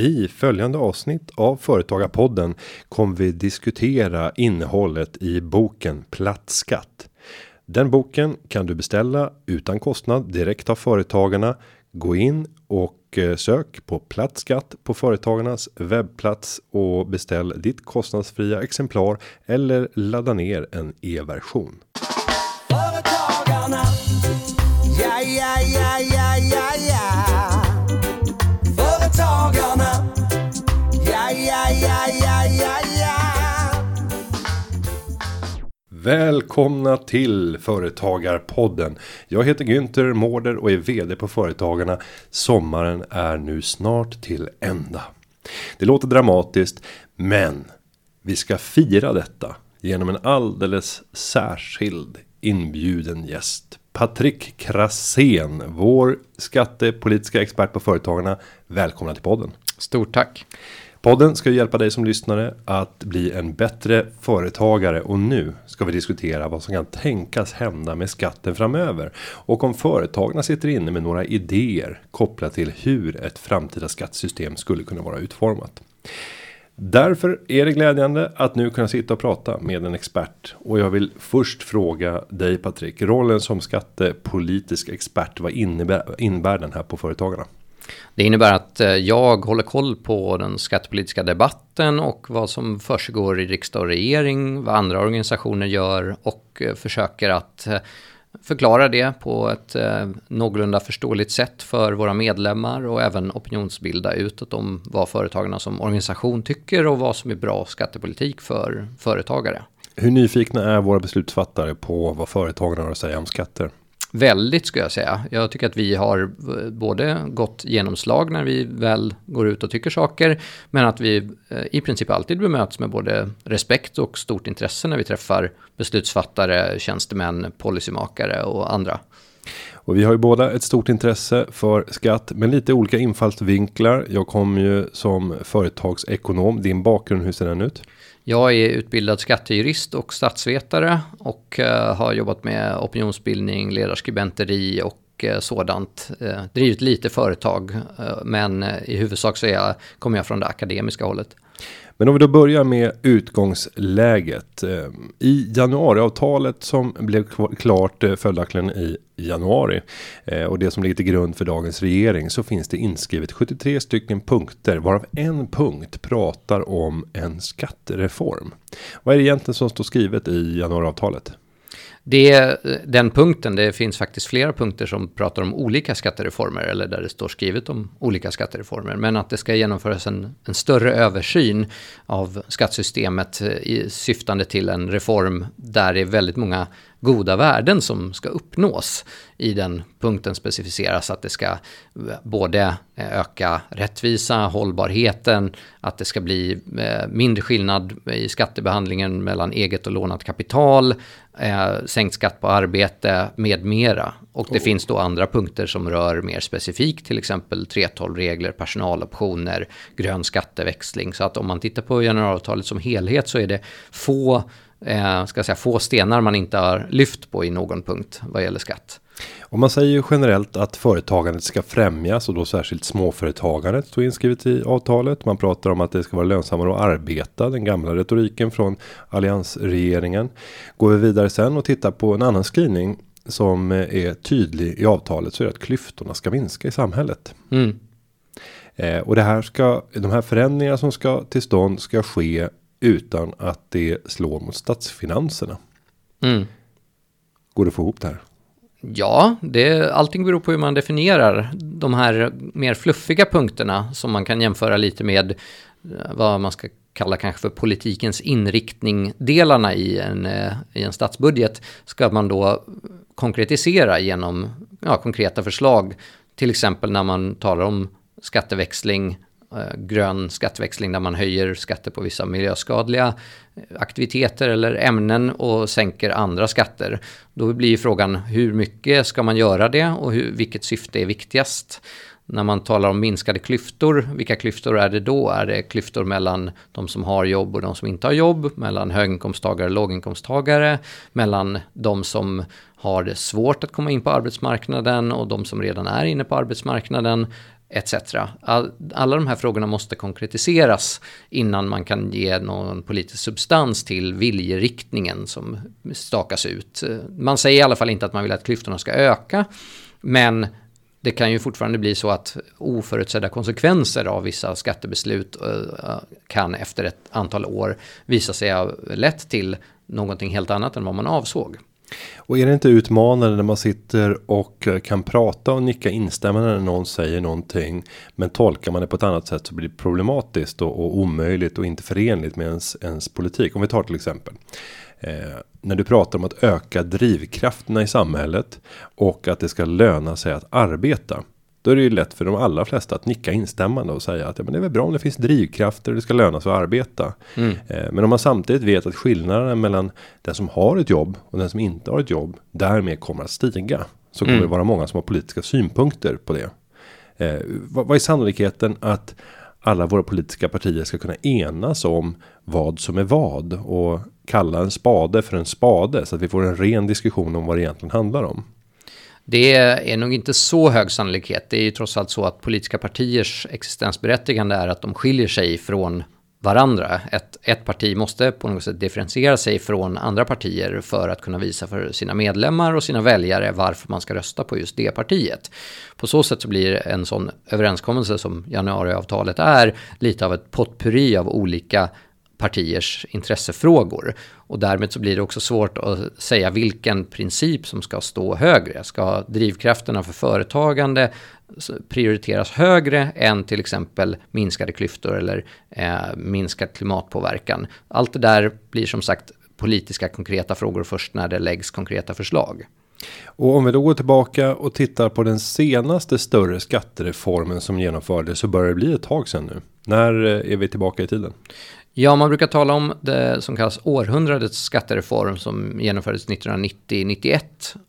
I följande avsnitt av Företagarpodden kommer vi diskutera innehållet i boken Platt skatt. Den boken kan du beställa utan kostnad direkt av företagarna. Gå in och eh, sök på platt skatt på företagarnas webbplats och beställ ditt kostnadsfria exemplar eller ladda ner en e-version. Företagarna. Ja, ja, ja, Välkomna till Företagarpodden. Jag heter Günther Mårder och är vd på Företagarna. Sommaren är nu snart till ända. Det låter dramatiskt, men vi ska fira detta genom en alldeles särskild inbjuden gäst. Patrik Krasén, vår skattepolitiska expert på Företagarna. Välkomna till podden. Stort tack. Podden ska hjälpa dig som lyssnare att bli en bättre företagare och nu ska vi diskutera vad som kan tänkas hända med skatten framöver och om företagarna sitter inne med några idéer kopplat till hur ett framtida skattesystem skulle kunna vara utformat. Därför är det glädjande att nu kunna sitta och prata med en expert och jag vill först fråga dig Patrik rollen som skattepolitisk expert. Vad innebär innebär den här på företagarna? Det innebär att eh, jag håller koll på den skattepolitiska debatten och vad som försiggår i riksdag och regering, vad andra organisationer gör och eh, försöker att eh, förklara det på ett någorlunda förståeligt sätt för våra medlemmar och även opinionsbilda utåt om vad företagarna som organisation tycker och vad som är bra skattepolitik för företagare. Hur nyfikna är våra beslutsfattare på vad företagarna har att säga om skatter? Väldigt skulle jag säga. Jag tycker att vi har eh, både gott genomslag när vi väl går ut och tycker saker, men att vi eh, i princip alltid bemöts med både respekt och stort intresse när vi träffar beslutsfattare, tjänstemän, policymakare och andra. Och vi har ju båda ett stort intresse för skatt, men lite olika infallsvinklar. Jag kommer ju som företagsekonom. Din bakgrund, hur ser den ut? Jag är utbildad skattejurist och statsvetare och eh, har jobbat med opinionsbildning, ledarskribenteri och eh, sådant. Eh, drivit lite företag, men i huvudsak så är jag, kommer jag från det akademiska hållet. Men om vi då börjar med utgångsläget. Eh, I januariavtalet som blev klart eh, följaktligen i januari eh, och det som ligger till grund för dagens regering så finns det inskrivet 73 stycken punkter varav en punkt pratar om en skattereform. Vad är det egentligen som står skrivet i januariavtalet? Det, den punkten, det finns faktiskt flera punkter som pratar om olika skattereformer, eller där det står skrivet om olika skattereformer, men att det ska genomföras en, en större översyn av skattesystemet eh, i, syftande till en reform där det är väldigt många goda värden som ska uppnås. I den punkten specificeras att det ska både öka rättvisa, hållbarheten, att det ska bli eh, mindre skillnad i skattebehandlingen mellan eget och lånat kapital, eh, sänkt skatt på arbete med mera. Och det oh. finns då andra punkter som rör mer specifikt, till exempel 3.12-regler, personaloptioner, grön skatteväxling. Så att om man tittar på januariavtalet som helhet så är det få eh, ska säga, få stenar man inte har lyft på i någon punkt vad gäller skatt. Och man säger ju generellt att företagandet ska främjas och då särskilt småföretagandet står inskrivet i avtalet. Man pratar om att det ska vara lönsammare att arbeta. Den gamla retoriken från alliansregeringen. Går vi vidare sen och tittar på en annan skrivning som är tydlig i avtalet så är det att klyftorna ska minska i samhället. Mm. Eh, och det här ska de här förändringarna som ska till stånd ska ske utan att det slår mot statsfinanserna. Mm. Går det att få ihop det här? Ja, det, allting beror på hur man definierar de här mer fluffiga punkterna som man kan jämföra lite med eh, vad man ska kalla kanske för politikens inriktning delarna i en, eh, i en statsbudget ska man då konkretisera genom ja, konkreta förslag. Till exempel när man talar om skatteväxling Eh, grön skatteväxling där man höjer skatter på vissa miljöskadliga eh, aktiviteter eller ämnen och sänker andra skatter. Då blir frågan hur mycket ska man göra det och hur, vilket syfte är viktigast? När man talar om minskade klyftor, vilka klyftor är det då? Är det klyftor mellan de som har jobb och de som inte har jobb? Mellan höginkomsttagare och låginkomsttagare? Mellan de som har det svårt att komma in på arbetsmarknaden och de som redan är inne på arbetsmarknaden? Etc. All, alla de här frågorna måste konkretiseras innan man kan ge någon politisk substans till viljeriktningen som stakas ut. Man säger i alla fall inte att man vill att klyftorna ska öka, men det kan ju fortfarande bli så att oförutsedda konsekvenser av vissa skattebeslut eh, kan efter ett antal år visa sig ha lett till någonting helt annat än vad man avsåg. Och är det inte utmanande när man sitter och eh, kan prata och nicka instämmande när någon säger någonting. Men tolkar man det på ett annat sätt så blir det problematiskt och, och omöjligt och inte förenligt med ens, ens politik. Om vi tar till exempel. Eh, när du pratar om att öka drivkrafterna i samhället och att det ska löna sig att arbeta. Då är det ju lätt för de allra flesta att nicka instämmande och säga att ja, men det är väl bra om det finns drivkrafter och det ska löna sig att arbeta. Mm. Eh, men om man samtidigt vet att skillnaden mellan den som har ett jobb och den som inte har ett jobb därmed kommer att stiga. Så kommer mm. det vara många som har politiska synpunkter på det. Eh, vad, vad är sannolikheten att alla våra politiska partier ska kunna enas om vad som är vad och kalla en spade för en spade så att vi får en ren diskussion om vad det egentligen handlar om. Det är nog inte så hög sannolikhet. Det är ju trots allt så att politiska partiers existensberättigande är att de skiljer sig från varandra. Ett, ett parti måste på något sätt differentiera sig från andra partier för att kunna visa för sina medlemmar och sina väljare varför man ska rösta på just det partiet. På så sätt så blir en sån överenskommelse som januariavtalet är lite av ett potpurri av olika partiers intressefrågor. Och därmed så blir det också svårt att säga vilken princip som ska stå högre. Ska drivkrafterna för företagande prioriteras högre än till exempel minskade klyftor eller eh, minskad klimatpåverkan? Allt det där blir som sagt politiska konkreta frågor först när det läggs konkreta förslag. Och om vi då går tillbaka och tittar på den senaste större skattereformen som genomfördes så börjar det bli ett tag sedan nu. När eh, är vi tillbaka i tiden? Ja, man brukar tala om det som kallas århundradets skattereform som genomfördes 1990-91.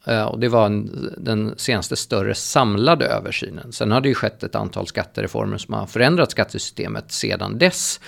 Eh, och det var en, den senaste större samlade översynen. Sen har det ju skett ett antal skattereformer som har förändrat skattesystemet sedan dess.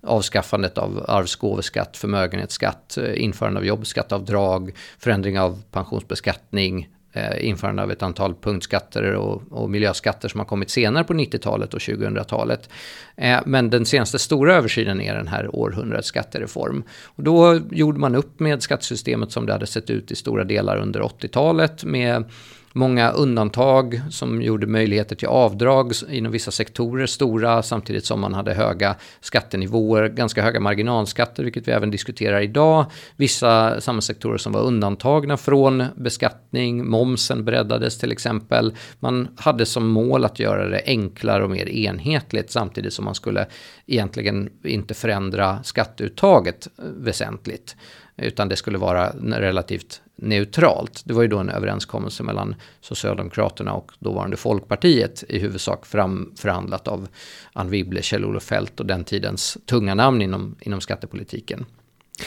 Avskaffandet av arvsgåvoskatt, förmögenhetsskatt, eh, införande av jobbskatteavdrag, förändring av pensionsbeskattning, eh, införande av ett antal punktskatter och, och miljöskatter som har kommit senare på 90-talet och 2000-talet. Eh, men den senaste stora översynen är den här århundradets skattereform. Och då gjorde man upp med skattesystemet som det hade sett ut i stora delar under 80-talet med många undantag som gjorde möjligheter till avdrag inom vissa sektorer stora samtidigt som man hade höga skattenivåer, ganska höga marginalskatter, vilket vi även diskuterar idag. Vissa samhällssektorer som var undantagna från beskattning, momsen breddades till exempel. Man hade som mål att göra det enklare och mer enhetligt samtidigt som man skulle egentligen inte förändra skatteuttaget väsentligt utan det skulle vara relativt neutralt. Det var ju då en överenskommelse mellan Socialdemokraterna och dåvarande Folkpartiet i huvudsak framförhandlat av Anne Wibble, Kjell-Olof Fält och den tidens tunga namn inom, inom skattepolitiken.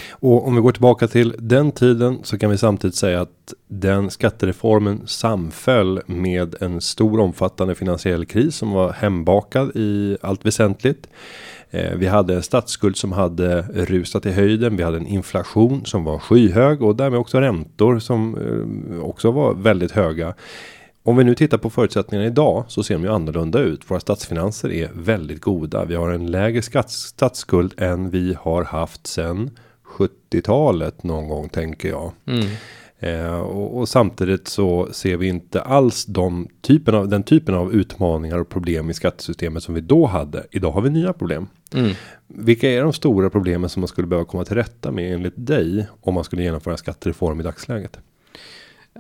Och om vi går tillbaka till den tiden så kan vi samtidigt säga att den skattereformen samföll med en stor omfattande finansiell kris som var hembakad i allt väsentligt. Eh, vi hade en statsskuld som hade eh, rusat i höjden. Vi hade en inflation som var skyhög och därmed också räntor som eh, också var väldigt höga. Om vi nu tittar på förutsättningarna idag så ser de ju annorlunda ut. Våra statsfinanser är väldigt goda. Vi har en lägre statsskuld än vi har haft sedan 70-talet någon gång tänker jag. Mm. Eh, och, och, samtidigt så ser vi inte alls de typen av den typen av utmaningar och problem i skattesystemet som vi då hade. Idag har vi nya problem. Mm. Vilka är de stora problemen som man skulle behöva komma till rätta med enligt dig om man skulle genomföra en skattereform i dagsläget?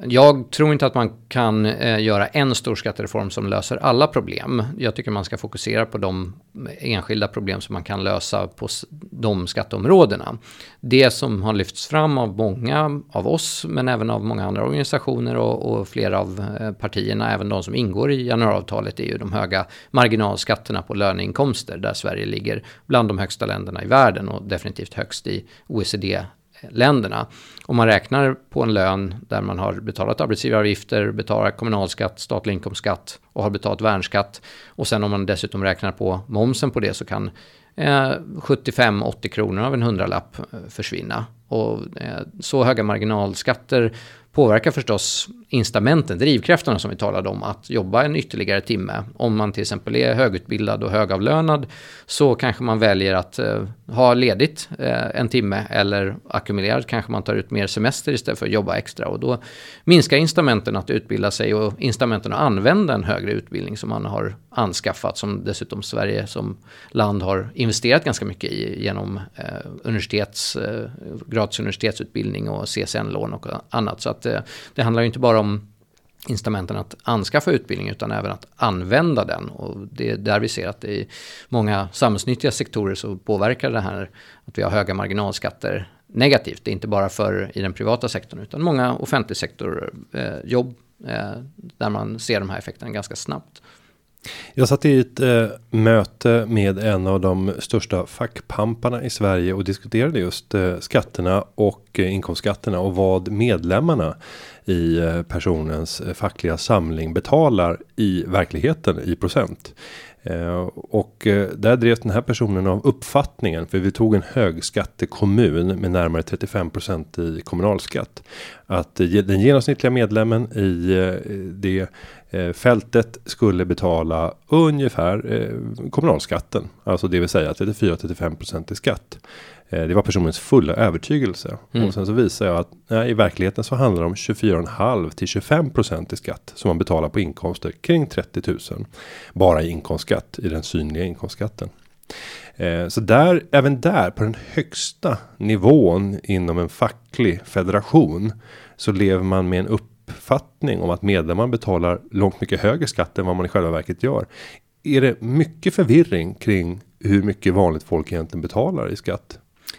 Jag tror inte att man kan eh, göra en stor skattereform som löser alla problem. Jag tycker man ska fokusera på de enskilda problem som man kan lösa på de skatteområdena. Det som har lyfts fram av många av oss, men även av många andra organisationer och, och flera av eh, partierna, även de som ingår i januariavtalet, är ju de höga marginalskatterna på löneinkomster, där Sverige ligger bland de högsta länderna i världen och definitivt högst i OECD länderna. Om man räknar på en lön där man har betalat arbetsgivaravgifter, betalar kommunalskatt, statlig inkomstskatt och har betalat värnskatt och sen om man dessutom räknar på momsen på det så kan eh, 75-80 kronor av en hundralapp eh, försvinna. Och eh, så höga marginalskatter påverkar förstås incitamenten, drivkrafterna som vi talade om, att jobba en ytterligare timme. Om man till exempel är högutbildad och högavlönad så kanske man väljer att eh, ha ledigt eh, en timme eller ackumulerat kanske man tar ut mer semester istället för att jobba extra och då minskar incitamenten att utbilda sig och incitamenten att använda en högre utbildning som man har anskaffat som dessutom Sverige som land har investerat ganska mycket i genom eh, universitets, eh, gratis universitetsutbildning och CSN-lån och annat. Så att eh, det handlar ju inte bara om incitamenten att anskaffa utbildning utan även att använda den. Och det är där vi ser att i många samhällsnyttiga sektorer så påverkar det här att vi har höga marginalskatter negativt. Det är inte bara för i den privata sektorn utan många offentlig sektor eh, jobb eh, där man ser de här effekterna ganska snabbt. Jag satt i ett eh, möte med en av de största fackpamparna i Sverige och diskuterade just eh, skatterna och eh, inkomstskatterna och vad medlemmarna i eh, personens eh, fackliga samling betalar i verkligheten i procent. Eh, och eh, där drevs den här personen av uppfattningen för vi tog en högskattekommun med närmare 35% i kommunalskatt. Att eh, den genomsnittliga medlemmen i det fältet skulle betala ungefär kommunalskatten. Alltså det vill säga 34-35% i skatt. Eh, det var personens fulla övertygelse. Mm. Och sen så visar jag att nej, i verkligheten så handlar det om 24,5 till 25% i skatt som man betalar på inkomster kring 30 000. Bara i inkomstskatt i den synliga inkomstskatten. Eh, så där, även där på den högsta nivån inom en facklig federation så lever man med en uppfattning om att medlemmar betalar långt mycket högre skatt än vad man i själva verket gör. Är det mycket förvirring kring hur mycket vanligt folk egentligen betalar i skatt?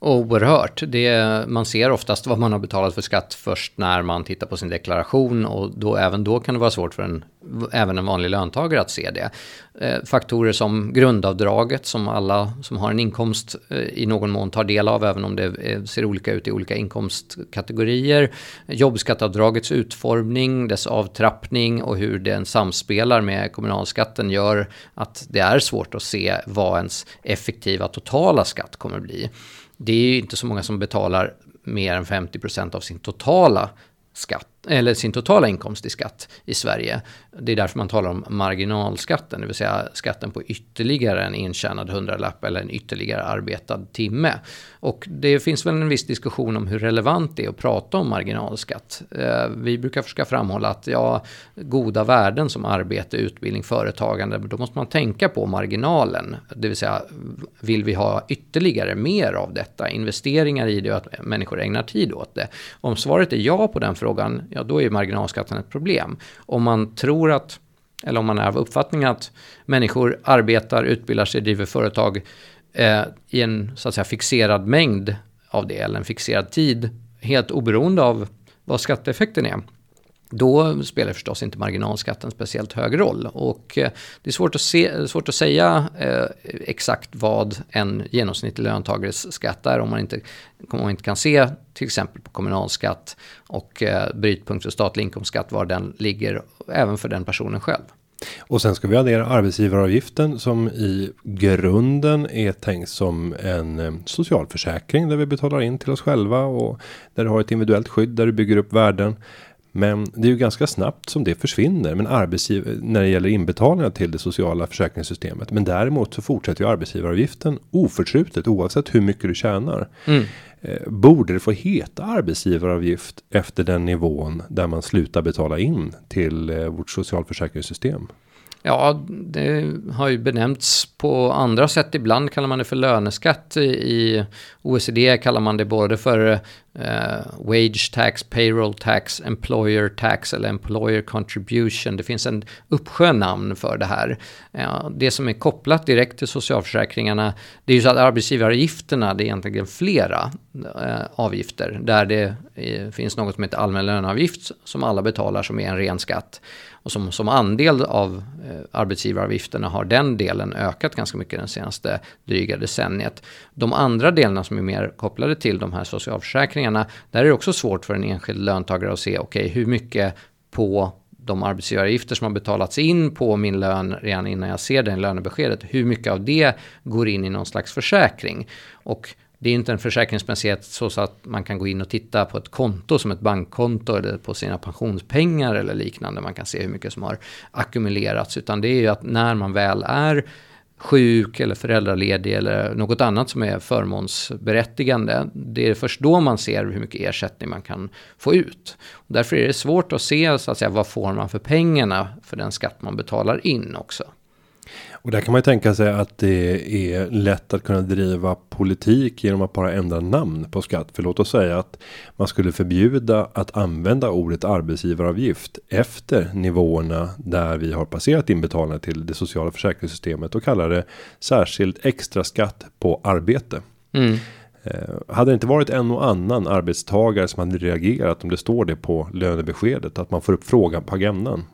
Oerhört. Det, man ser oftast vad man har betalat för skatt först när man tittar på sin deklaration och då, även då kan det vara svårt för en, även en vanlig löntagare att se det. Eh, faktorer som grundavdraget som alla som har en inkomst eh, i någon mån tar del av även om det eh, ser olika ut i olika inkomstkategorier. Jobbskatteavdragets utformning, dess avtrappning och hur den samspelar med kommunalskatten gör att det är svårt att se vad ens effektiva totala skatt kommer bli det är ju inte så många som betalar mer än 50% av sin totala skatt, eller sin totala inkomst i skatt i Sverige. Det är därför man talar om marginalskatten, det vill säga skatten på ytterligare en intjänad hundralapp eller en ytterligare arbetad timme. Och det finns väl en viss diskussion om hur relevant det är att prata om marginalskatt. Eh, vi brukar försöka framhålla att ja, goda värden som arbete, utbildning, företagande, då måste man tänka på marginalen. Det vill säga, vill vi ha ytterligare mer av detta? Investeringar i det och att människor ägnar tid åt det. Om svaret är ja på den frågan, ja då är marginalskatten ett problem. Om man tror att eller om man är av uppfattningen att människor arbetar, utbildar sig, driver företag eh, i en så att säga fixerad mängd av det, eller en fixerad tid, helt oberoende av vad skatteeffekten är. Då spelar förstås inte marginalskatten speciellt hög roll. Och eh, det är svårt att, se, svårt att säga eh, exakt vad en genomsnittlig löntagares skatt är om man, inte, om man inte kan se till exempel på kommunalskatt och eh, brytpunkt för statlig inkomstskatt var den ligger även för den personen själv. Och sen ska vi addera arbetsgivaravgiften som i grunden är tänkt som en eh, socialförsäkring där vi betalar in till oss själva och där du har ett individuellt skydd där du bygger upp värden. Men det är ju ganska snabbt som det försvinner. Men när det gäller inbetalningar till det sociala försäkringssystemet. Men däremot så fortsätter ju arbetsgivaravgiften oförtrutet oavsett hur mycket du tjänar. Mm. Eh, borde det få heta arbetsgivaravgift efter den nivån där man slutar betala in till eh, vårt socialförsäkringssystem? Ja, det har ju benämnts på andra sätt. Ibland kallar man det för löneskatt. I OECD kallar man det både för eh, wage tax, payroll tax, employer tax eller employer contribution. Det finns en uppsjö namn för det här. Eh, det som är kopplat direkt till socialförsäkringarna, det är ju så att arbetsgivaravgifterna, det är egentligen flera eh, avgifter. Där det eh, finns något som heter allmän löneavgift som alla betalar som är en ren skatt. Och som, som andel av eh, arbetsgivaravgifterna har den delen ökat ganska mycket den senaste dryga decenniet. De andra delarna som är mer kopplade till de här socialförsäkringarna, där är det också svårt för en enskild löntagare att se, okej, okay, hur mycket på de arbetsgivaravgifter som har betalats in på min lön redan innan jag ser det lönebeskedet, hur mycket av det går in i någon slags försäkring? Och det är inte en försäkringsmässighet så att man kan gå in och titta på ett konto som ett bankkonto eller på sina pensionspengar eller liknande. Man kan se hur mycket som har ackumulerats. Utan det är ju att när man väl är sjuk eller föräldraledig eller något annat som är förmånsberättigande. Det är först då man ser hur mycket ersättning man kan få ut. Och därför är det svårt att se så att säga, vad får man för pengarna för den skatt man betalar in också. Och där kan man ju tänka sig att det är lätt att kunna driva politik genom att bara ändra namn på skatt. För låt oss säga att man skulle förbjuda att använda ordet arbetsgivaravgift efter nivåerna där vi har passerat inbetalningar till det sociala försäkringssystemet och kallar det särskild extra skatt på arbete. Mm. Eh, hade det inte varit en och annan arbetstagare som hade reagerat om det står det på lönebeskedet att man får upp frågan på agendan?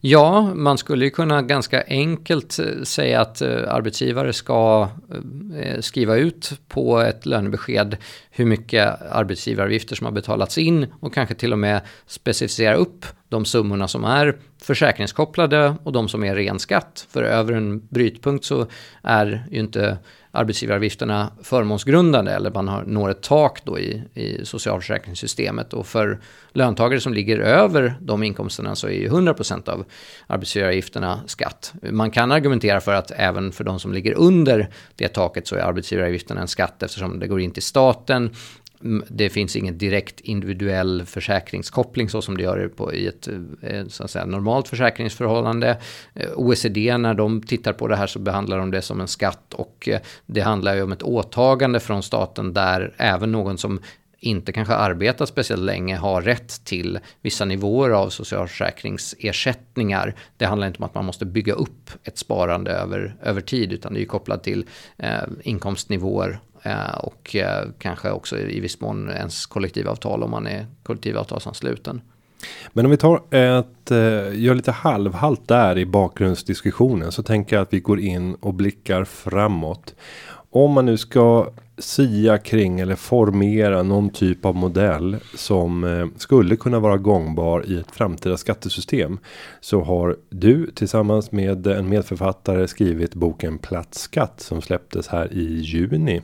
Ja, man skulle ju kunna ganska enkelt eh, säga att eh, arbetsgivare ska eh, skriva ut på ett lönebesked hur mycket arbetsgivaravgifter som har betalats in och kanske till och med specificera upp de summorna som är försäkringskopplade och de som är ren skatt. För över en brytpunkt så är ju inte arbetsgivaravgifterna förmånsgrundande eller man har, når ett tak då i, i socialförsäkringssystemet. Och för löntagare som ligger över de inkomsterna så är ju 100% av arbetsgivaravgifterna skatt. Man kan argumentera för att även för de som ligger under det taket så är arbetsgivaravgifterna en skatt eftersom det går in till staten det finns ingen direkt individuell försäkringskoppling så som det gör på, i ett eh, så att säga, normalt försäkringsförhållande. Eh, OECD när de tittar på det här så behandlar de det som en skatt och eh, det handlar ju om ett åtagande från staten där även någon som inte kanske arbetat speciellt länge har rätt till vissa nivåer av socialförsäkringsersättningar. Det handlar inte om att man måste bygga upp ett sparande över, över tid utan det är kopplat till eh, inkomstnivåer Eh, och eh, kanske också i viss mån ens kollektivavtal om man är kollektivavtalsansluten. Men om vi tar ett, eh, gör lite halvhalt där i bakgrundsdiskussionen så tänker jag att vi går in och blickar framåt. Om man nu ska sia kring eller formera någon typ av modell som eh, skulle kunna vara gångbar i ett framtida skattesystem. Så har du tillsammans med en medförfattare skrivit boken Platt skatt som släpptes här i juni.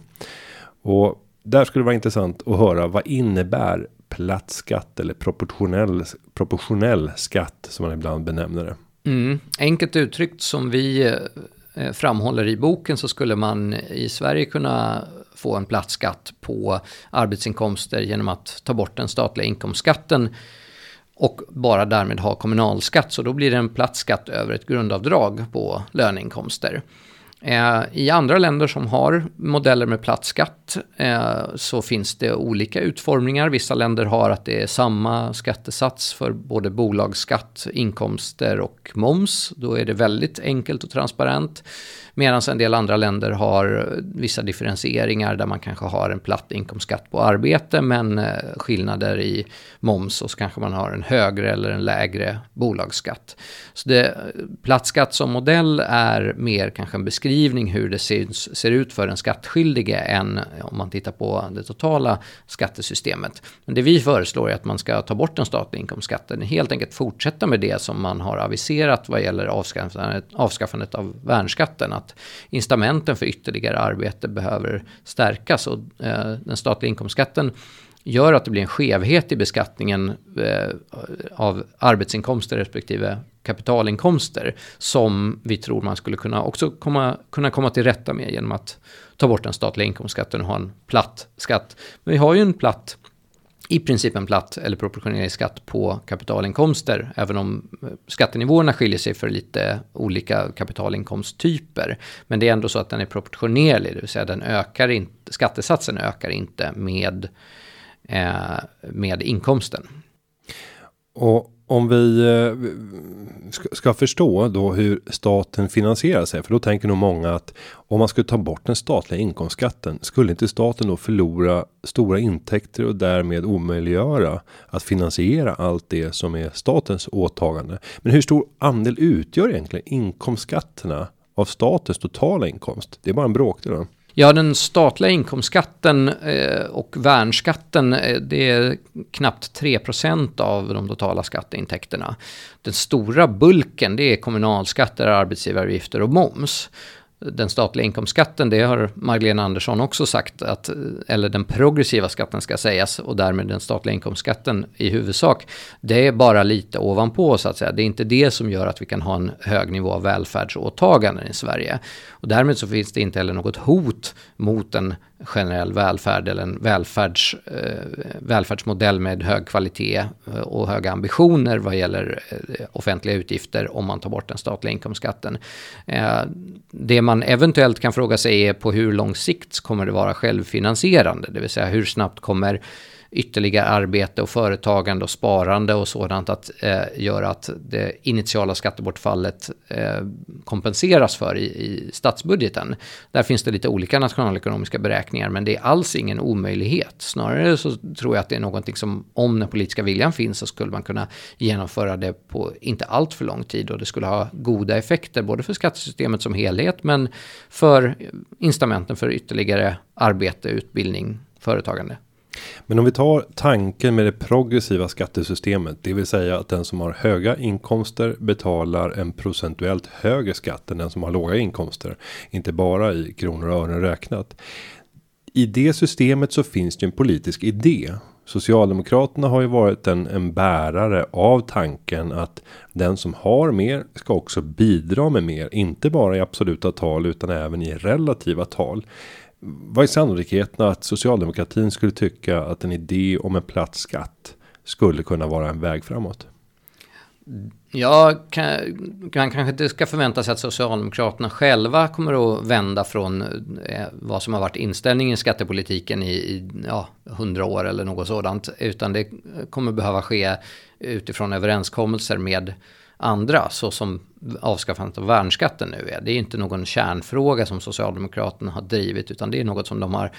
Och där skulle det vara intressant att höra vad innebär platt skatt eller proportionell proportionell skatt som man ibland benämner det. Mm, enkelt uttryckt som vi eh, framhåller i boken så skulle man i Sverige kunna få en platt skatt på arbetsinkomster genom att ta bort den statliga inkomstskatten och bara därmed ha kommunalskatt. Så då blir det en platt skatt över ett grundavdrag på löneinkomster. Eh, I andra länder som har modeller med platt skatt eh, så finns det olika utformningar. Vissa länder har att det är samma skattesats för både bolagsskatt, inkomster och moms. Då är det väldigt enkelt och transparent. Medan en del andra länder har eh, vissa differentieringar där man kanske har en platt inkomstskatt på arbete men eh, skillnader i moms och så kanske man har en högre eller en lägre bolagsskatt. Så det, eh, platt skatt som modell är mer kanske en beskrivning hur det ser, ser ut för den skattskyldige än om man tittar på det totala skattesystemet. Men det vi föreslår är att man ska ta bort den statliga inkomstskatten, helt enkelt fortsätta med det som man har aviserat vad gäller avskaffandet, avskaffandet av värnskatten. Att att incitamenten för ytterligare arbete behöver stärkas och eh, den statliga inkomstskatten gör att det blir en skevhet i beskattningen eh, av arbetsinkomster respektive kapitalinkomster som vi tror man skulle kunna också komma, kunna komma till rätta med genom att ta bort den statliga inkomstskatten och ha en platt skatt. Men vi har ju en platt i princip en platt eller proportionerlig skatt på kapitalinkomster, även om eh, skattenivåerna skiljer sig för lite olika kapitalinkomsttyper. Men det är ändå så att den är proportionerlig, det vill säga den ökar inte, skattesatsen ökar inte med, eh, med inkomsten. Och om vi eh, ska förstå då hur staten finansierar sig, för då tänker nog många att om man skulle ta bort den statliga inkomstskatten, skulle inte staten då förlora stora intäkter och därmed omöjliggöra att finansiera allt det som är statens åtagande? Men hur stor andel utgör egentligen inkomstskatterna av statens totala inkomst? Det är bara en bråkdel. Ja, den statliga inkomstskatten eh, och värnskatten, eh, det är knappt 3% av de totala skatteintäkterna. Den stora bulken, det är kommunalskatter, arbetsgivaravgifter och moms den statliga inkomstskatten, det har Magdalena Andersson också sagt, att, eller den progressiva skatten ska sägas, och därmed den statliga inkomstskatten i huvudsak, det är bara lite ovanpå så att säga. Det är inte det som gör att vi kan ha en hög nivå av välfärdsåtaganden i Sverige. Och därmed så finns det inte heller något hot mot en generell välfärd eller en välfärds, eh, välfärdsmodell med hög kvalitet eh, och höga ambitioner vad gäller eh, offentliga utgifter om man tar bort den statliga inkomstskatten. Eh, det man eventuellt kan fråga sig är på hur lång sikt kommer det vara självfinansierande, det vill säga hur snabbt kommer ytterligare arbete och företagande och sparande och sådant att eh, göra att det initiala skattebortfallet eh, kompenseras för i, i statsbudgeten. Där finns det lite olika nationalekonomiska beräkningar men det är alls ingen omöjlighet. Snarare så tror jag att det är någonting som om den politiska viljan finns så skulle man kunna genomföra det på inte allt för lång tid och det skulle ha goda effekter både för skattesystemet som helhet men för incitamenten för ytterligare arbete, utbildning, företagande. Men om vi tar tanken med det progressiva skattesystemet, det vill säga att den som har höga inkomster betalar en procentuellt högre skatt än den som har låga inkomster, inte bara i kronor och ören räknat. I det systemet så finns det ju en politisk idé. Socialdemokraterna har ju varit en, en bärare av tanken att den som har mer ska också bidra med mer, inte bara i absoluta tal utan även i relativa tal. Vad är sannolikheten att socialdemokratin skulle tycka att en idé om en platt skatt skulle kunna vara en väg framåt? Ja, kan, man kanske inte ska förvänta sig att Socialdemokraterna själva kommer att vända från eh, vad som har varit inställningen i skattepolitiken i, i ja, 100 år eller något sådant. Utan det kommer behöva ske utifrån överenskommelser med andra, så som avskaffandet av värnskatten nu är. Det är inte någon kärnfråga som Socialdemokraterna har drivit, utan det är något som de har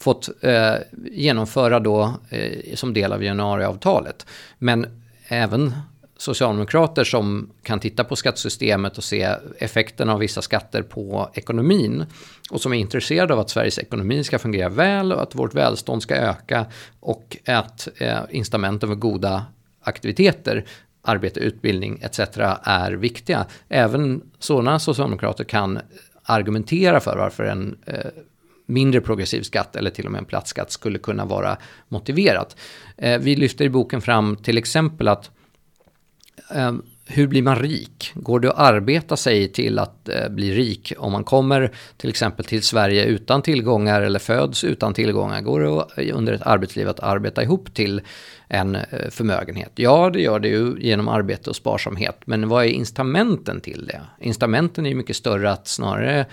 fått eh, genomföra då eh, som del av januariavtalet. Men även socialdemokrater som kan titta på skattesystemet och se effekten av vissa skatter på ekonomin och som är intresserade av att Sveriges ekonomi ska fungera väl och att vårt välstånd ska öka och att eh, incitamenten för goda aktiviteter arbete, utbildning etc. är viktiga. Även sådana socialdemokrater kan argumentera för varför en eh, mindre progressiv skatt eller till och med en platt skatt skulle kunna vara motiverat. Eh, vi lyfter i boken fram till exempel att eh, Ehm, hur blir man rik? Går det att arbeta sig till att eh, bli rik om man kommer till exempel till Sverige utan tillgångar eller föds utan tillgångar? Går det eh, under ett arbetsliv att arbeta ihop till en eh, förmögenhet? Ja, det gör det ju genom arbete och sparsamhet. Men vad är incitamenten till det? Incitamenten är ju mycket större att snarare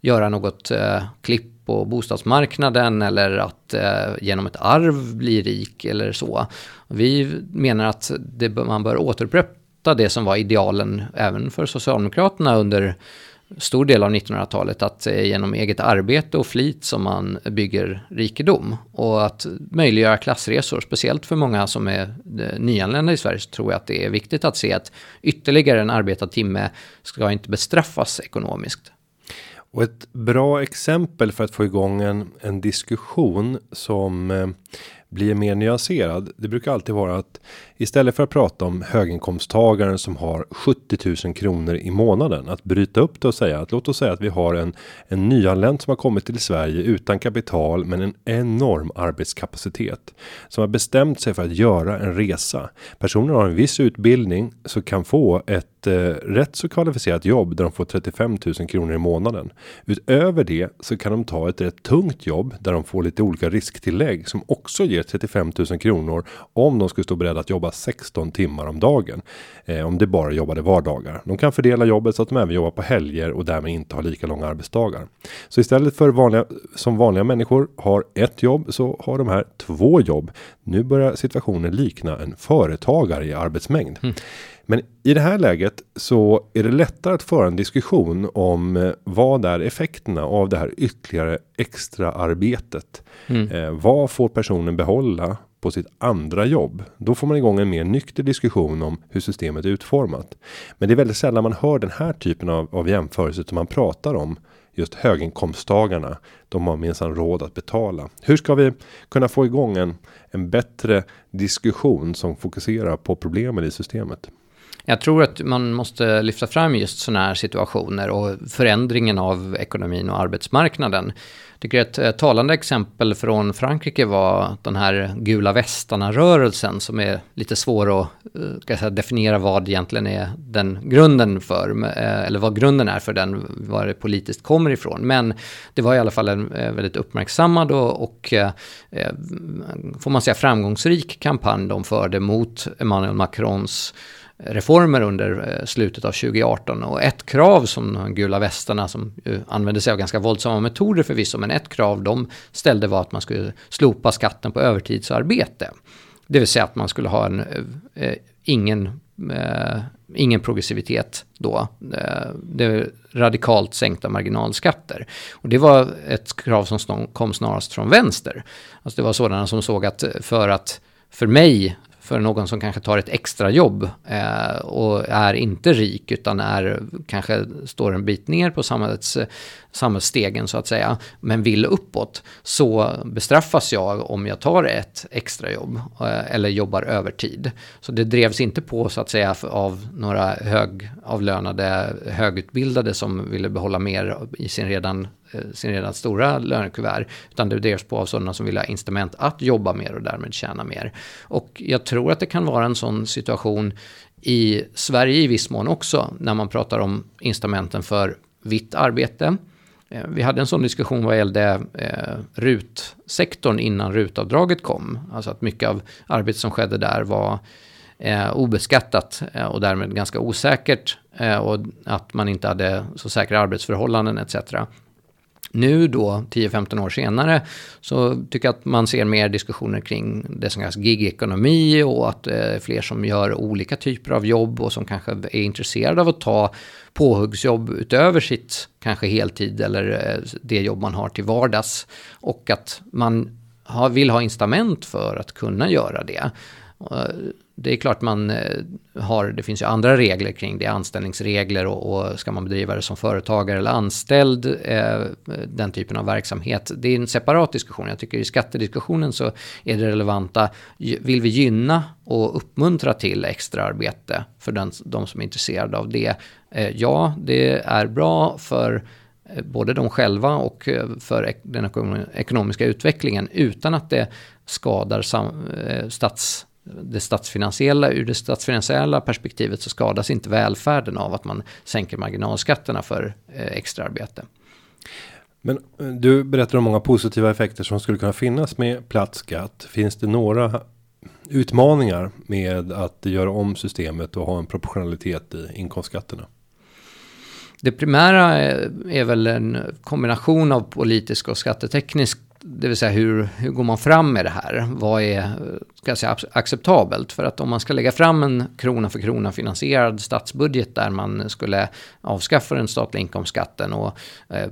göra något eh, klipp på bostadsmarknaden eller att eh, genom ett arv bli rik eller så. Vi menar att det, man bör återupprätta det som var idealen även för Socialdemokraterna under stor del av 1900-talet att det är genom eget arbete och flit som man bygger rikedom och att möjliggöra klassresor, speciellt för många som är eh, nyanlända i Sverige så tror jag att det är viktigt att se att ytterligare en arbetad timme ska inte bestraffas ekonomiskt. Och ett bra exempel för att få igång en, en diskussion som eh, blir mer nyanserad. Det brukar alltid vara att istället för att prata om höginkomsttagaren som har 70 000 kronor i månaden att bryta upp det och säga att låt oss säga att vi har en en nyanländ som har kommit till Sverige utan kapital men en enorm arbetskapacitet som har bestämt sig för att göra en resa. Personen har en viss utbildning så kan få ett eh, rätt så kvalificerat jobb där de får 35 000 kronor i månaden. Utöver det så kan de ta ett rätt tungt jobb där de får lite olika risktillägg som också ger 35 000 kronor om de skulle stå beredda att jobba 16 timmar om dagen. Eh, om det bara jobbade vardagar. De kan fördela jobbet så att de även jobbar på helger och därmed inte har lika långa arbetsdagar. Så istället för vanliga som vanliga människor har ett jobb så har de här två jobb. Nu börjar situationen likna en företagare i arbetsmängd. Mm. Men i det här läget så är det lättare att föra en diskussion om eh, vad är effekterna av det här ytterligare extra arbetet. Mm. Eh, vad får personen behålla på sitt andra jobb. Då får man igång en mer nykter diskussion om hur systemet är utformat. Men det är väldigt sällan man hör den här typen av, av jämförelse utan man pratar om just höginkomsttagarna. De har minsann råd att betala. Hur ska vi kunna få igång en, en bättre diskussion som fokuserar på problemen i systemet? Jag tror att man måste lyfta fram just sådana här situationer och förändringen av ekonomin och arbetsmarknaden. Jag tycker ett talande exempel från Frankrike var den här gula västarna-rörelsen som är lite svår att eh, säga, definiera vad egentligen är den grunden för, eh, eller vad grunden är för den, var det politiskt kommer ifrån. Men det var i alla fall en eh, väldigt uppmärksammad och, och får man säga framgångsrik kampanj de förde mot Emmanuel Macrons reformer under eh, slutet av 2018. Och ett krav som de gula västarna, som använde sig av ganska våldsamma metoder förvisso, men ett krav de ställde var att man skulle slopa skatten på övertidsarbete. Det vill säga att man skulle ha en, eh, eh ingen, eh, ingen progressivitet då. Eh, det är radikalt sänkta marginalskatter. Och det var ett krav som kom snarast från vänster. Alltså det var sådana som såg att eh, för att för mig för någon som kanske tar ett extra jobb eh, och är inte rik utan är, kanske står en bit ner på samhällets, samhällsstegen så att säga, men vill uppåt, så bestraffas jag om jag tar ett extra jobb eh, eller jobbar övertid. Så det drevs inte på så att säga av några högavlönade, högutbildade som ville behålla mer i sin redan Eh, sin redan stora lönekuvert. Utan det drevs på av sådana som vill ha incitament att jobba mer och därmed tjäna mer. Och jag tror att det kan vara en sån situation i Sverige i viss mån också, när man pratar om incitamenten för vitt arbete. Eh, vi hade en sån diskussion vad gällde eh, RUT-sektorn innan RUT-avdraget kom. Alltså att mycket av arbetet som skedde där var eh, obeskattat eh, och därmed ganska osäkert. Eh, och att man inte hade så säkra arbetsförhållanden etc. Nu då, 10-15 år senare, så tycker jag att man ser mer diskussioner kring det som kallas gig-ekonomi och att det är fler som gör olika typer av jobb och som kanske är intresserade av att ta påhuggsjobb utöver sitt kanske heltid eller eh, det jobb man har till vardags. Och att man vill ha incitament för att kunna göra det. Eh, det är klart man eh, har, det finns ju andra regler kring det, anställningsregler och, och ska man bedriva det som företagare eller anställd, eh, den typen av verksamhet. Det är en separat diskussion. Jag tycker i skattediskussionen så är det relevanta, vill vi gynna och uppmuntra till extraarbete för den, de som är intresserade av det? Eh, ja, det är bra för eh, både de själva och eh, för den ekonomiska utvecklingen utan att det skadar sam, eh, stats det statsfinansiella, ur det statsfinansiella perspektivet så skadas inte välfärden av att man sänker marginalskatterna för eh, extraarbete. Men eh, du berättar om många positiva effekter som skulle kunna finnas med platt skatt. Finns det några utmaningar med att göra om systemet och ha en proportionalitet i inkomstskatterna? Det primära är, är väl en kombination av politisk och skatteteknisk det vill säga hur, hur går man fram med det här? Vad är ska jag säga, acceptabelt? För att om man ska lägga fram en krona för krona finansierad statsbudget där man skulle avskaffa den statliga inkomstskatten och eh,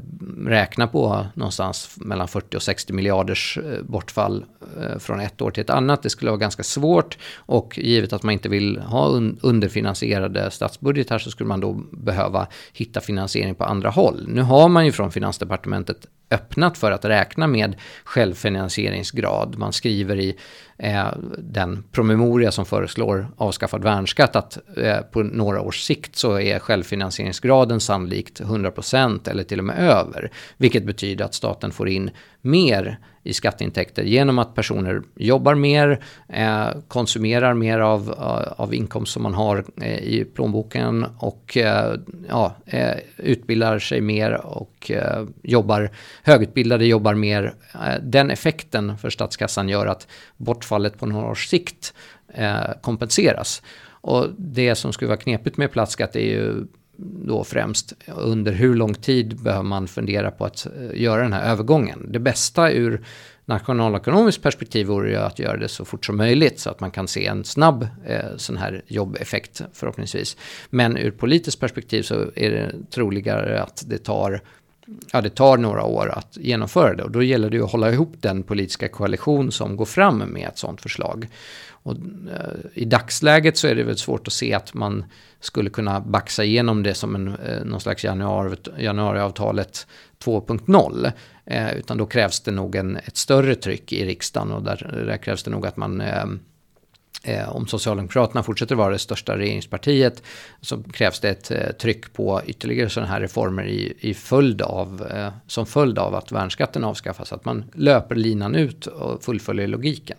räkna på någonstans mellan 40 och 60 miljarders eh, bortfall eh, från ett år till ett annat. Det skulle vara ganska svårt och givet att man inte vill ha un underfinansierade statsbudgetar så skulle man då behöva hitta finansiering på andra håll. Nu har man ju från Finansdepartementet öppnat för att räkna med självfinansieringsgrad. Man skriver i eh, den promemoria som föreslår avskaffad värnskatt att eh, på några års sikt så är självfinansieringsgraden sannolikt 100% eller till och med över. Vilket betyder att staten får in mer i skatteintäkter genom att personer jobbar mer, eh, konsumerar mer av, eh, av inkomst som man har eh, i plånboken och eh, ja, eh, utbildar sig mer och eh, jobbar, högutbildade jobbar mer. Den effekten för statskassan gör att bortfallet på några års sikt kompenseras. Och det som skulle vara knepigt med plattskatt är ju då främst under hur lång tid behöver man fundera på att eh, göra den här övergången. Det bästa ur nationalekonomiskt perspektiv vore ju att göra det så fort som möjligt så att man kan se en snabb eh, sån här jobbeffekt förhoppningsvis. Men ur politiskt perspektiv så är det troligare att det tar ja, det tar några år att genomföra det och då gäller det ju att hålla ihop den politiska koalition som går fram med ett sådant förslag. Och, eh, I dagsläget så är det väl svårt att se att man skulle kunna baxa igenom det som en, eh, någon slags januari, januariavtalet 2.0. Eh, utan då krävs det nog en, ett större tryck i riksdagen och där, där krävs det nog att man eh, eh om Socialdemokraterna fortsätter vara det största regeringspartiet så krävs det ett eh, tryck på ytterligare sådana här reformer i, i följd av, eh, som följd av att värnskatten avskaffas. Att man löper linan ut och fullföljer logiken.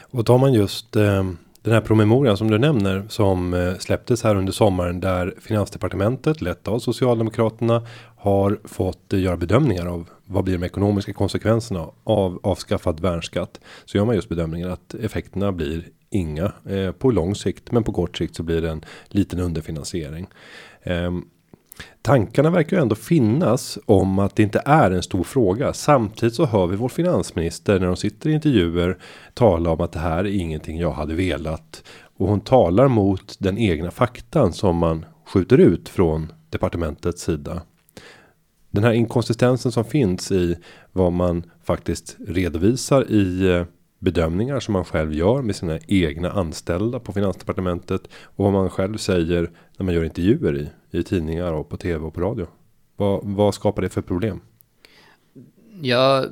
Och tar man just eh, den här promemorian som du nämner som eh, släpptes här under sommaren där Finansdepartementet lett av Socialdemokraterna har fått eh, göra bedömningar av vad blir de ekonomiska konsekvenserna av avskaffad värnskatt så gör man just bedömningen att effekterna blir inga eh, på lång sikt, men på kort sikt så blir det en liten underfinansiering. Ehm, Tankarna verkar ju ändå finnas om att det inte är en stor fråga. Samtidigt så hör vi vår finansminister när de sitter i intervjuer tala om att det här är ingenting jag hade velat och hon talar mot den egna faktan som man skjuter ut från departementets sida den här inkonsistensen som finns i vad man faktiskt redovisar i eh, bedömningar som man själv gör med sina egna anställda på finansdepartementet och vad man själv säger när man gör intervjuer i i tidningar och på tv och på radio. Vad, vad skapar det för problem? Ja,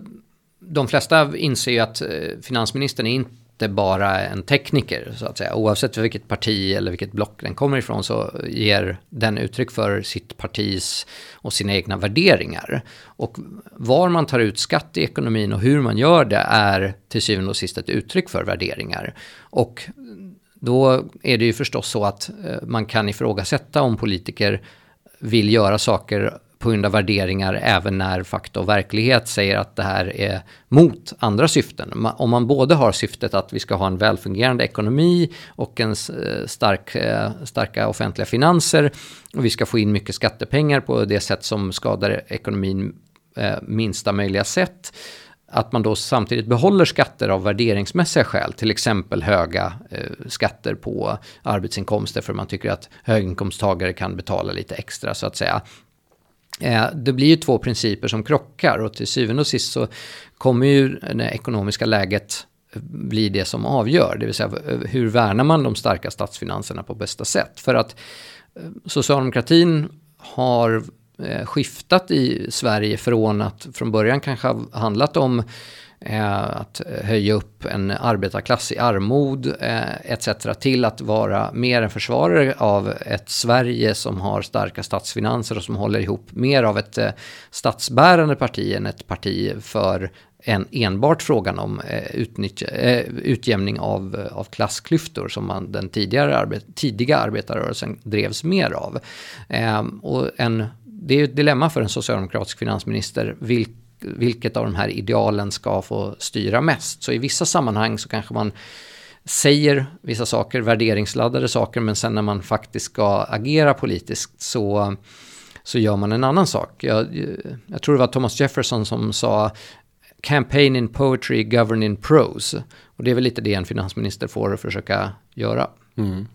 de flesta inser ju att eh, finansministern är inte inte bara en tekniker så att säga. Oavsett vilket parti eller vilket block den kommer ifrån så ger den uttryck för sitt partis och sina egna värderingar. Och var man tar ut skatt i ekonomin och hur man gör det är till syvende och sist ett uttryck för värderingar. Och då är det ju förstås så att eh, man kan ifrågasätta om politiker vill göra saker på grund av värderingar även när fakta och verklighet säger att det här är mot andra syften. Om man både har syftet att vi ska ha en välfungerande ekonomi och en eh, stark, eh, starka offentliga finanser och vi ska få in mycket skattepengar på det sätt som skadar ekonomin eh, minsta möjliga sätt att man då samtidigt behåller skatter av värderingsmässiga skäl, till exempel höga eh, skatter på arbetsinkomster för man tycker att höginkomsttagare kan betala lite extra så att säga. Eh, det blir ju två principer som krockar och till syvende och sist så kommer ju det ekonomiska läget bli det som avgör. Det vill säga hur värnar man de starka statsfinanserna på bästa sätt. För att eh, socialdemokratin har eh, skiftat i Sverige från att från början kanske ha handlat om Eh, att höja upp en arbetarklass i armod eh, etc. till att vara mer en försvarare av ett Sverige som har starka statsfinanser och som håller ihop mer av ett eh, statsbärande parti än ett parti för en enbart frågan om utjämning av, av klassklyftor som man den tidigare arbet, tidiga arbetarrörelsen drevs mer av. och en, det är ju ett dilemma för en socialdemokratisk finansminister. Vilk, vilket av de här idealen ska få styra mest. Så i vissa sammanhang så kanske man säger vissa saker, värderingsladdade saker, men sen när man faktiskt ska agera politiskt så, så gör man en annan sak. Jag, jag tror det var Thomas Jefferson som sa campaign in poetry, govern in prose. Och det är väl lite det en finansminister får försöka göra. Mm.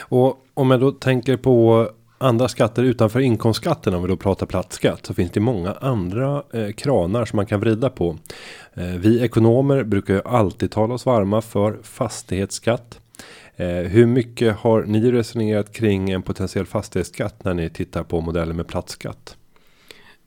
Och om jag då tänker på andra skatter utanför inkomstskatten om vi då pratar plattskatt så finns det många andra eh, kranar som man kan vrida på. Eh, vi ekonomer brukar ju alltid tala oss varma för fastighetsskatt. Eh, hur mycket har ni resonerat kring en potentiell fastighetsskatt när ni tittar på modellen med plattskatt?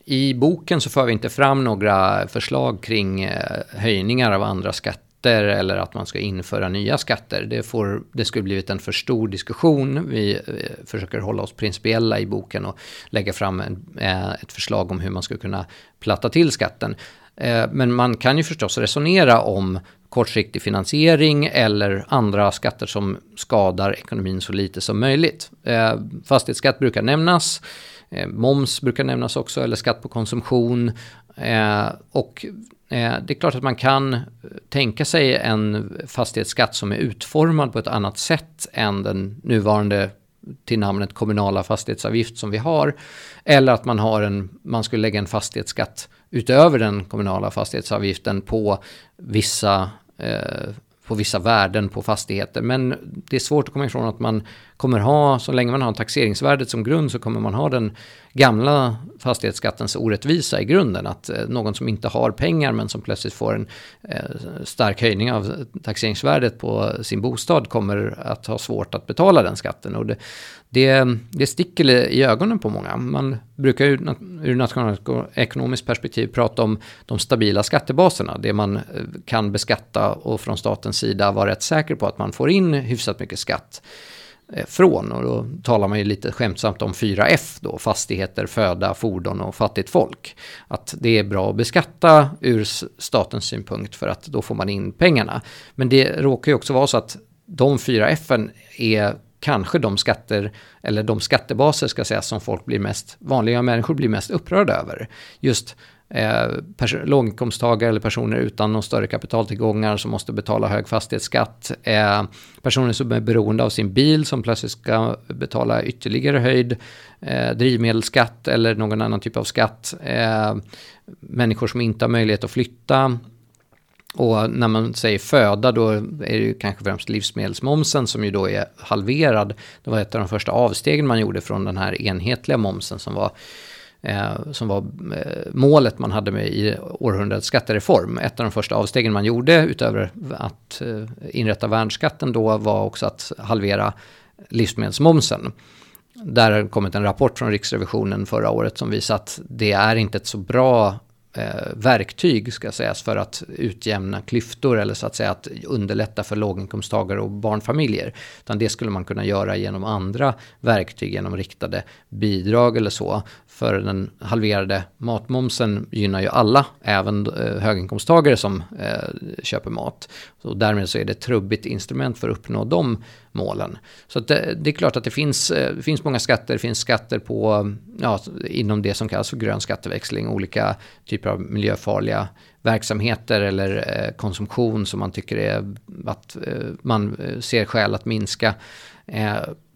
I boken så för vi inte fram några förslag kring eh, höjningar av andra skatter skatter eller att man ska införa nya skatter. Det, får, det skulle blivit en för stor diskussion. Vi eh, försöker hålla oss principiella i boken och lägga fram en, eh, ett förslag om hur man skulle kunna platta till skatten. Eh, men man kan ju förstås resonera om kortsiktig finansiering eller andra skatter som skadar ekonomin så lite som möjligt. Fastighetsskatt brukar nämnas. Moms brukar nämnas också, eller skatt på konsumtion. Och Eh, det är klart att man kan eh, tänka sig en fastighetsskatt som är utformad på ett annat sätt än den nuvarande till namnet kommunala fastighetsavgift som vi har. Eller att man, har en, man skulle lägga en fastighetsskatt utöver den kommunala fastighetsavgiften på vissa, eh, på vissa värden på fastigheter. Men det är svårt att komma ifrån att man kommer ha, så länge man har taxeringsvärdet som grund så kommer man ha den gamla fastighetsskattens orättvisa i grunden. Att eh, någon som inte har pengar men som plötsligt får en eh, stark höjning av taxeringsvärdet på sin bostad kommer att ha svårt att betala den skatten. Och det, det, det sticker i ögonen på många. Man brukar ju ur nationalekonomiskt perspektiv prata om de stabila skattebaserna. Det man eh, kan beskatta och från statens sida vara rätt säker på att man får in hyfsat mycket skatt Eh, från. Och då talar man ju lite skämtsamt om 4F då, fastigheter, föda, fordon och fattigt folk. Att det är bra att beskatta ur statens synpunkt för att då får man in pengarna. Men det råkar ju också vara så att de 4F är kanske de skatter, eller de skattebaser ska sägas, som folk blir mest, vanliga människor blir mest upprörda över. Just eh, låginkomsttagare eller personer utan någon större kapitaltillgångar som måste betala hög fastighetsskatt. Eh, personer som är beroende av sin bil som plötsligt ska betala ytterligare höjd eh, drivmedelsskatt eller någon annan typ av skatt. Eh, människor som inte har möjlighet att flytta och när man säger föda då är det ju kanske främst livsmedelsmomsen som ju då är halverad. Det var ett av de första avstegen man gjorde från den här enhetliga momsen som var eh, som var eh, målet man hade med i århundradets skattereform. Ett av de första avstegen man gjorde utöver att eh, inrätta värnskatten då var också att halvera livsmedelsmomsen. Där har kommit en rapport från Riksrevisionen förra året som visar att det är inte ett så bra eh, verktyg ska sägas för att utjämna klyftor eller så att säga att underlätta för låginkomsttagare och barnfamiljer. Utan det skulle man kunna göra genom andra verktyg, genom riktade bidrag eller så. För den halverade matmomsen gynnar ju alla, även eh, höginkomsttagare som eh, köper mat. Så därmed så är det ett trubbigt instrument för att uppnå de målen. Så det, det, är klart att det finns, eh, det finns många skatter. Det finns skatter på, ja, inom det som kallas för grön skatteväxling, olika typer av miljöfarliga verksamheter eller konsumtion som man tycker är att man ser skäl att minska.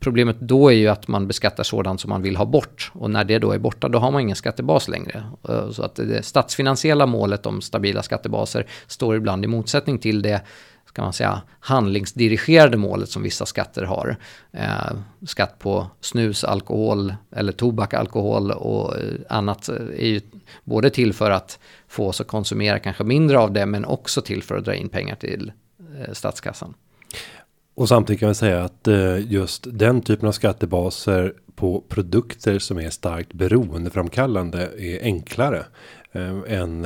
Problemet då är ju att man beskattar sådant som man vill ha bort och när det då är borta då har man ingen skattebas längre. Eh, så att det statsfinansiella målet om stabila skattebaser står ibland i motsättning till det ska man säga, handlingsdirigerade målet som vissa skatter har. Eh, skatt på snus, alkohol eller tobak, alkohol och eh, annat eh, är ju både till för att få oss att konsumera kanske mindre av det men också till för att dra in pengar till eh, statskassan. Och samtidigt kan vi säga att eh, just den typen av skattebaser på produkter som är starkt beroendeframkallande är enklare eh, än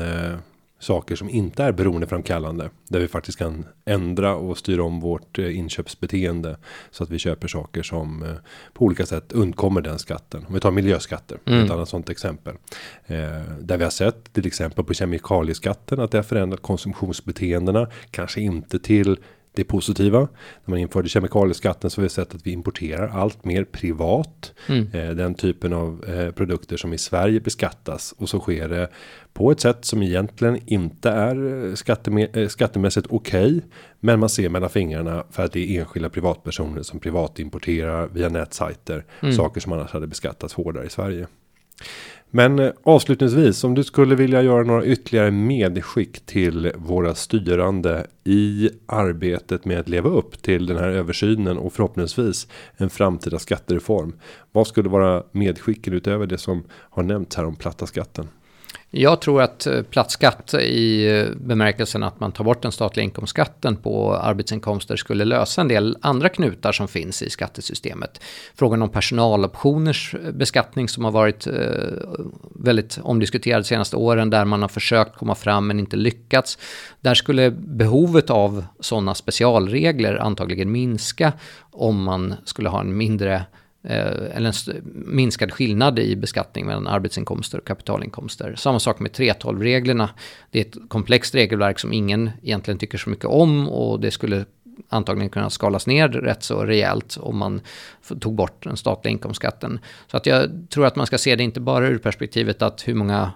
saker som inte är beroendeframkallande där vi faktiskt kan ändra och styra om vårt eh, inköpsbeteende så att vi köper saker som eh, på olika sätt undkommer den skatten. Om vi tar miljöskatter, mm. ett annat sånt exempel. Eh, där vi har sett till exempel på kemikalieskatten att det har förändrat konsumtionsbeteendena, kanske inte till det positiva. När man införde kemikalieskatten så har vi sett att vi importerar allt mer privat. Mm. Eh, den typen av eh, produkter som i Sverige beskattas. Och så sker det på ett sätt som egentligen inte är eh, skatteme eh, skattemässigt okej. Okay, men man ser mellan fingrarna för att det är enskilda privatpersoner som privatimporterar via nätsajter. Mm. Saker som annars hade beskattats hårdare i Sverige. Men eh, avslutningsvis om du skulle vilja göra några ytterligare medskick till våra styrande i arbetet med att leva upp till den här översynen och förhoppningsvis en framtida skattereform. Vad skulle vara medskicken utöver det som har nämnts här om platta skatten? Jag tror att eh, platsskatt i eh, bemärkelsen att man tar bort den statliga inkomstskatten på arbetsinkomster skulle lösa en del andra knutar som finns i skattesystemet. Frågan om personaloptioners eh, beskattning som har varit väldigt omdiskuterad de senaste åren där man har försökt komma fram men inte lyckats. Där skulle behovet av sådana specialregler antagligen minska om man skulle ha en mindre Eh, eller en minskad skillnad i beskattning mellan arbetsinkomster och kapitalinkomster. Samma sak med 3.12-reglerna. Det är ett komplext regelverk som ingen egentligen tycker så mycket om och det skulle antagligen kunna skalas ner rätt så rejält om man tog bort den statliga inkomstskatten. Så att jag tror att man ska se det inte bara ur perspektivet att hur många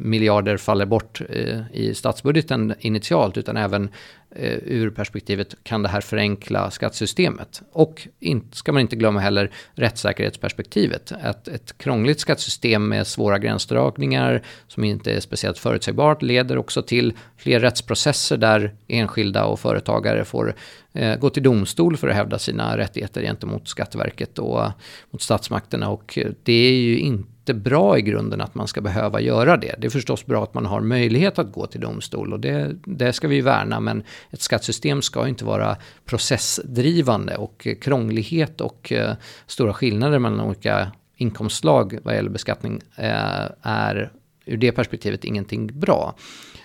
miljarder faller bort eh, i statsbudgeten initialt utan även eh, ur perspektivet kan det här förenkla skattesystemet. Och in, ska man inte glömma heller rättssäkerhetsperspektivet. Att ett krångligt skattesystem med svåra gränsdragningar som inte är speciellt förutsägbart leder också till fler rättsprocesser där enskilda och företagare får eh, gå till domstol för att hävda sina rättigheter gentemot Skatteverket och mot statsmakterna. Och eh, det är ju inte bra i grunden att man ska behöva göra det. Det är förstås bra att man har möjlighet att gå till domstol och det, det ska vi värna. Men ett skattesystem ska inte vara processdrivande och krånglighet och eh, stora skillnader mellan olika inkomstslag vad gäller beskattning eh, är ur det perspektivet ingenting bra.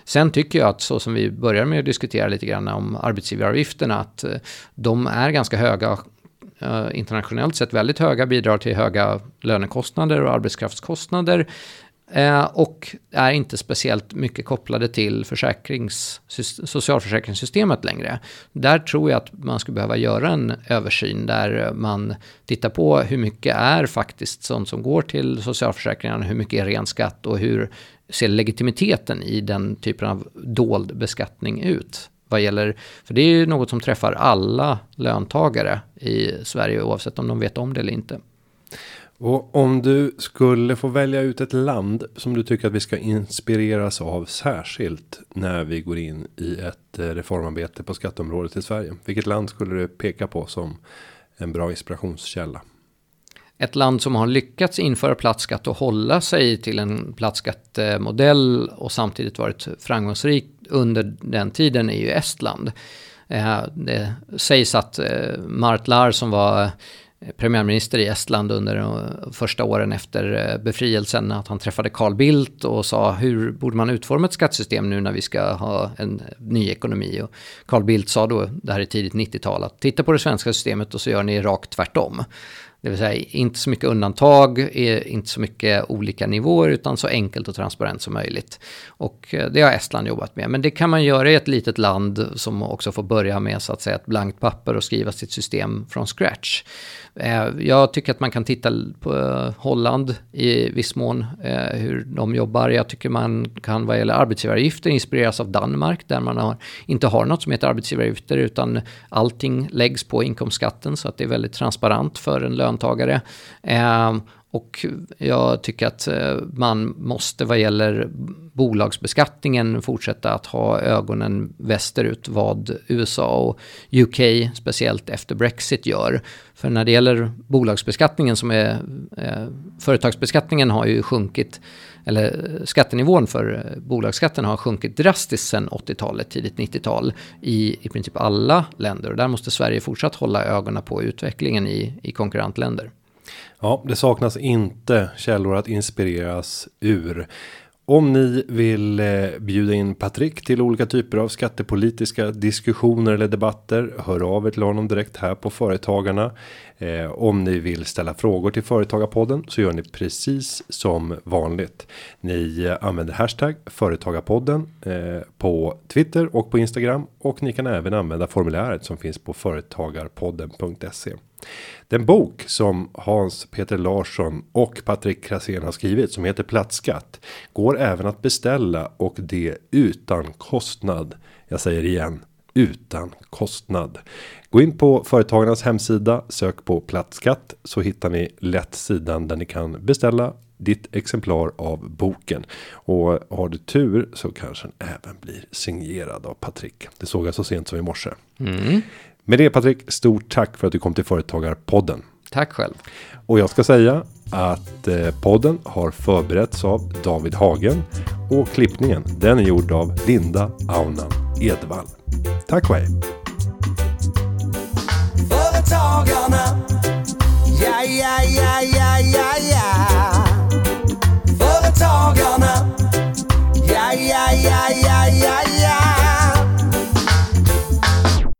Sen tycker jag att så som vi börjar med att diskutera lite grann om arbetsgivaravgifterna, att eh, de är ganska höga Eh, internationellt sett väldigt höga, bidrar till höga lönekostnader och arbetskraftskostnader eh, och är inte speciellt mycket kopplade till socialförsäkringssystemet längre. Där tror jag att man skulle behöva göra en översyn där man tittar på hur mycket är faktiskt sånt som går till socialförsäkringarna, hur mycket är ren skatt och hur ser legitimiteten i den typen av dold beskattning ut? Vad gäller, för det är ju något som träffar alla löntagare i Sverige oavsett om de vet om det eller inte. Och om du skulle få välja ut ett land som du tycker att vi ska inspireras av särskilt när vi går in i ett reformarbete på skatteområdet i Sverige. Vilket land skulle du peka på som en bra inspirationskälla? Ett land som har lyckats införa plattskatt och hålla sig till en plattskattemodell och samtidigt varit framgångsrikt under den tiden är ju Estland. Eh, det sägs att eh, Mart Mart som var eh, premiärminister i Estland under de första åren efter befrielsen, att han träffade Carl Bildt och sa hur borde man utforma ett skattesystem nu när vi ska ha en ny ekonomi. Och Carl Bildt sa då, det här är tidigt 90-tal, att titta på det svenska systemet och så gör ni rakt tvärtom. Det vill säga inte så mycket undantag, inte så mycket olika nivåer utan så enkelt och transparent som möjligt. Och eh, det har Estland jobbat med. Men det kan man göra i ett litet land som också får börja med så att säga ett blankt papper och skriva sitt system från scratch. Eh, jag tycker att man kan titta på eh, Holland i viss mån, hur de jobbar. Jag tycker man kan vad gäller arbetsgivaravgifter inspireras av Danmark där man har, inte har något som heter arbetsgivaravgifter utan allting läggs på inkomstskatten så att det är väldigt transparent för en låntagare. Ehm, och jag tycker att eh, man måste vad gäller bolagsbeskattningen fortsätta att ha ögonen västerut vad USA och UK, speciellt efter Brexit, gör. För när det gäller bolagsbeskattningen som är, eh, företagsbeskattningen har ju sjunkit, eller eh, skattenivån för eh, bolagsskatten har sjunkit drastiskt sedan 80-talet, tidigt 90-tal i i princip alla länder. Och där måste Sverige fortsatt hålla ögonen på utvecklingen i, i konkurrentländer. Ja, det saknas inte källor att inspireras ur. Om ni vill eh, bjuda in Patrik till olika typer av skattepolitiska diskussioner eller debatter. Hör av er till honom direkt här på Företagarna. Eh, om ni vill ställa frågor till Företagarpodden så gör ni precis som vanligt. Ni eh, använder hashtag Företagarpodden på Twitter och på Instagram. Och ni kan även använda formuläret som finns på företagarpodden.se. Den bok som Hans Peter Larsson och Patrik Krasén har skrivit som heter Plattskatt går även att beställa och det utan kostnad. Jag säger igen utan kostnad. Gå in på företagarnas hemsida, sök på plattskatt så hittar ni lätt sidan där ni kan beställa ditt exemplar av boken och har du tur så kanske den även blir signerad av Patrik. Det såg jag så sent som i morse. Mm. Med det Patrik, stort tack för att du kom till Företagarpodden. Tack själv. Och jag ska säga att eh, podden har förberetts av David Hagen och klippningen den är gjord av Linda Aunan Edvall. Tack och hej. Företagarna, ja, ja, ja, ja, ja, ja. Företagarna, ja, ja, ja, ja, ja, ja.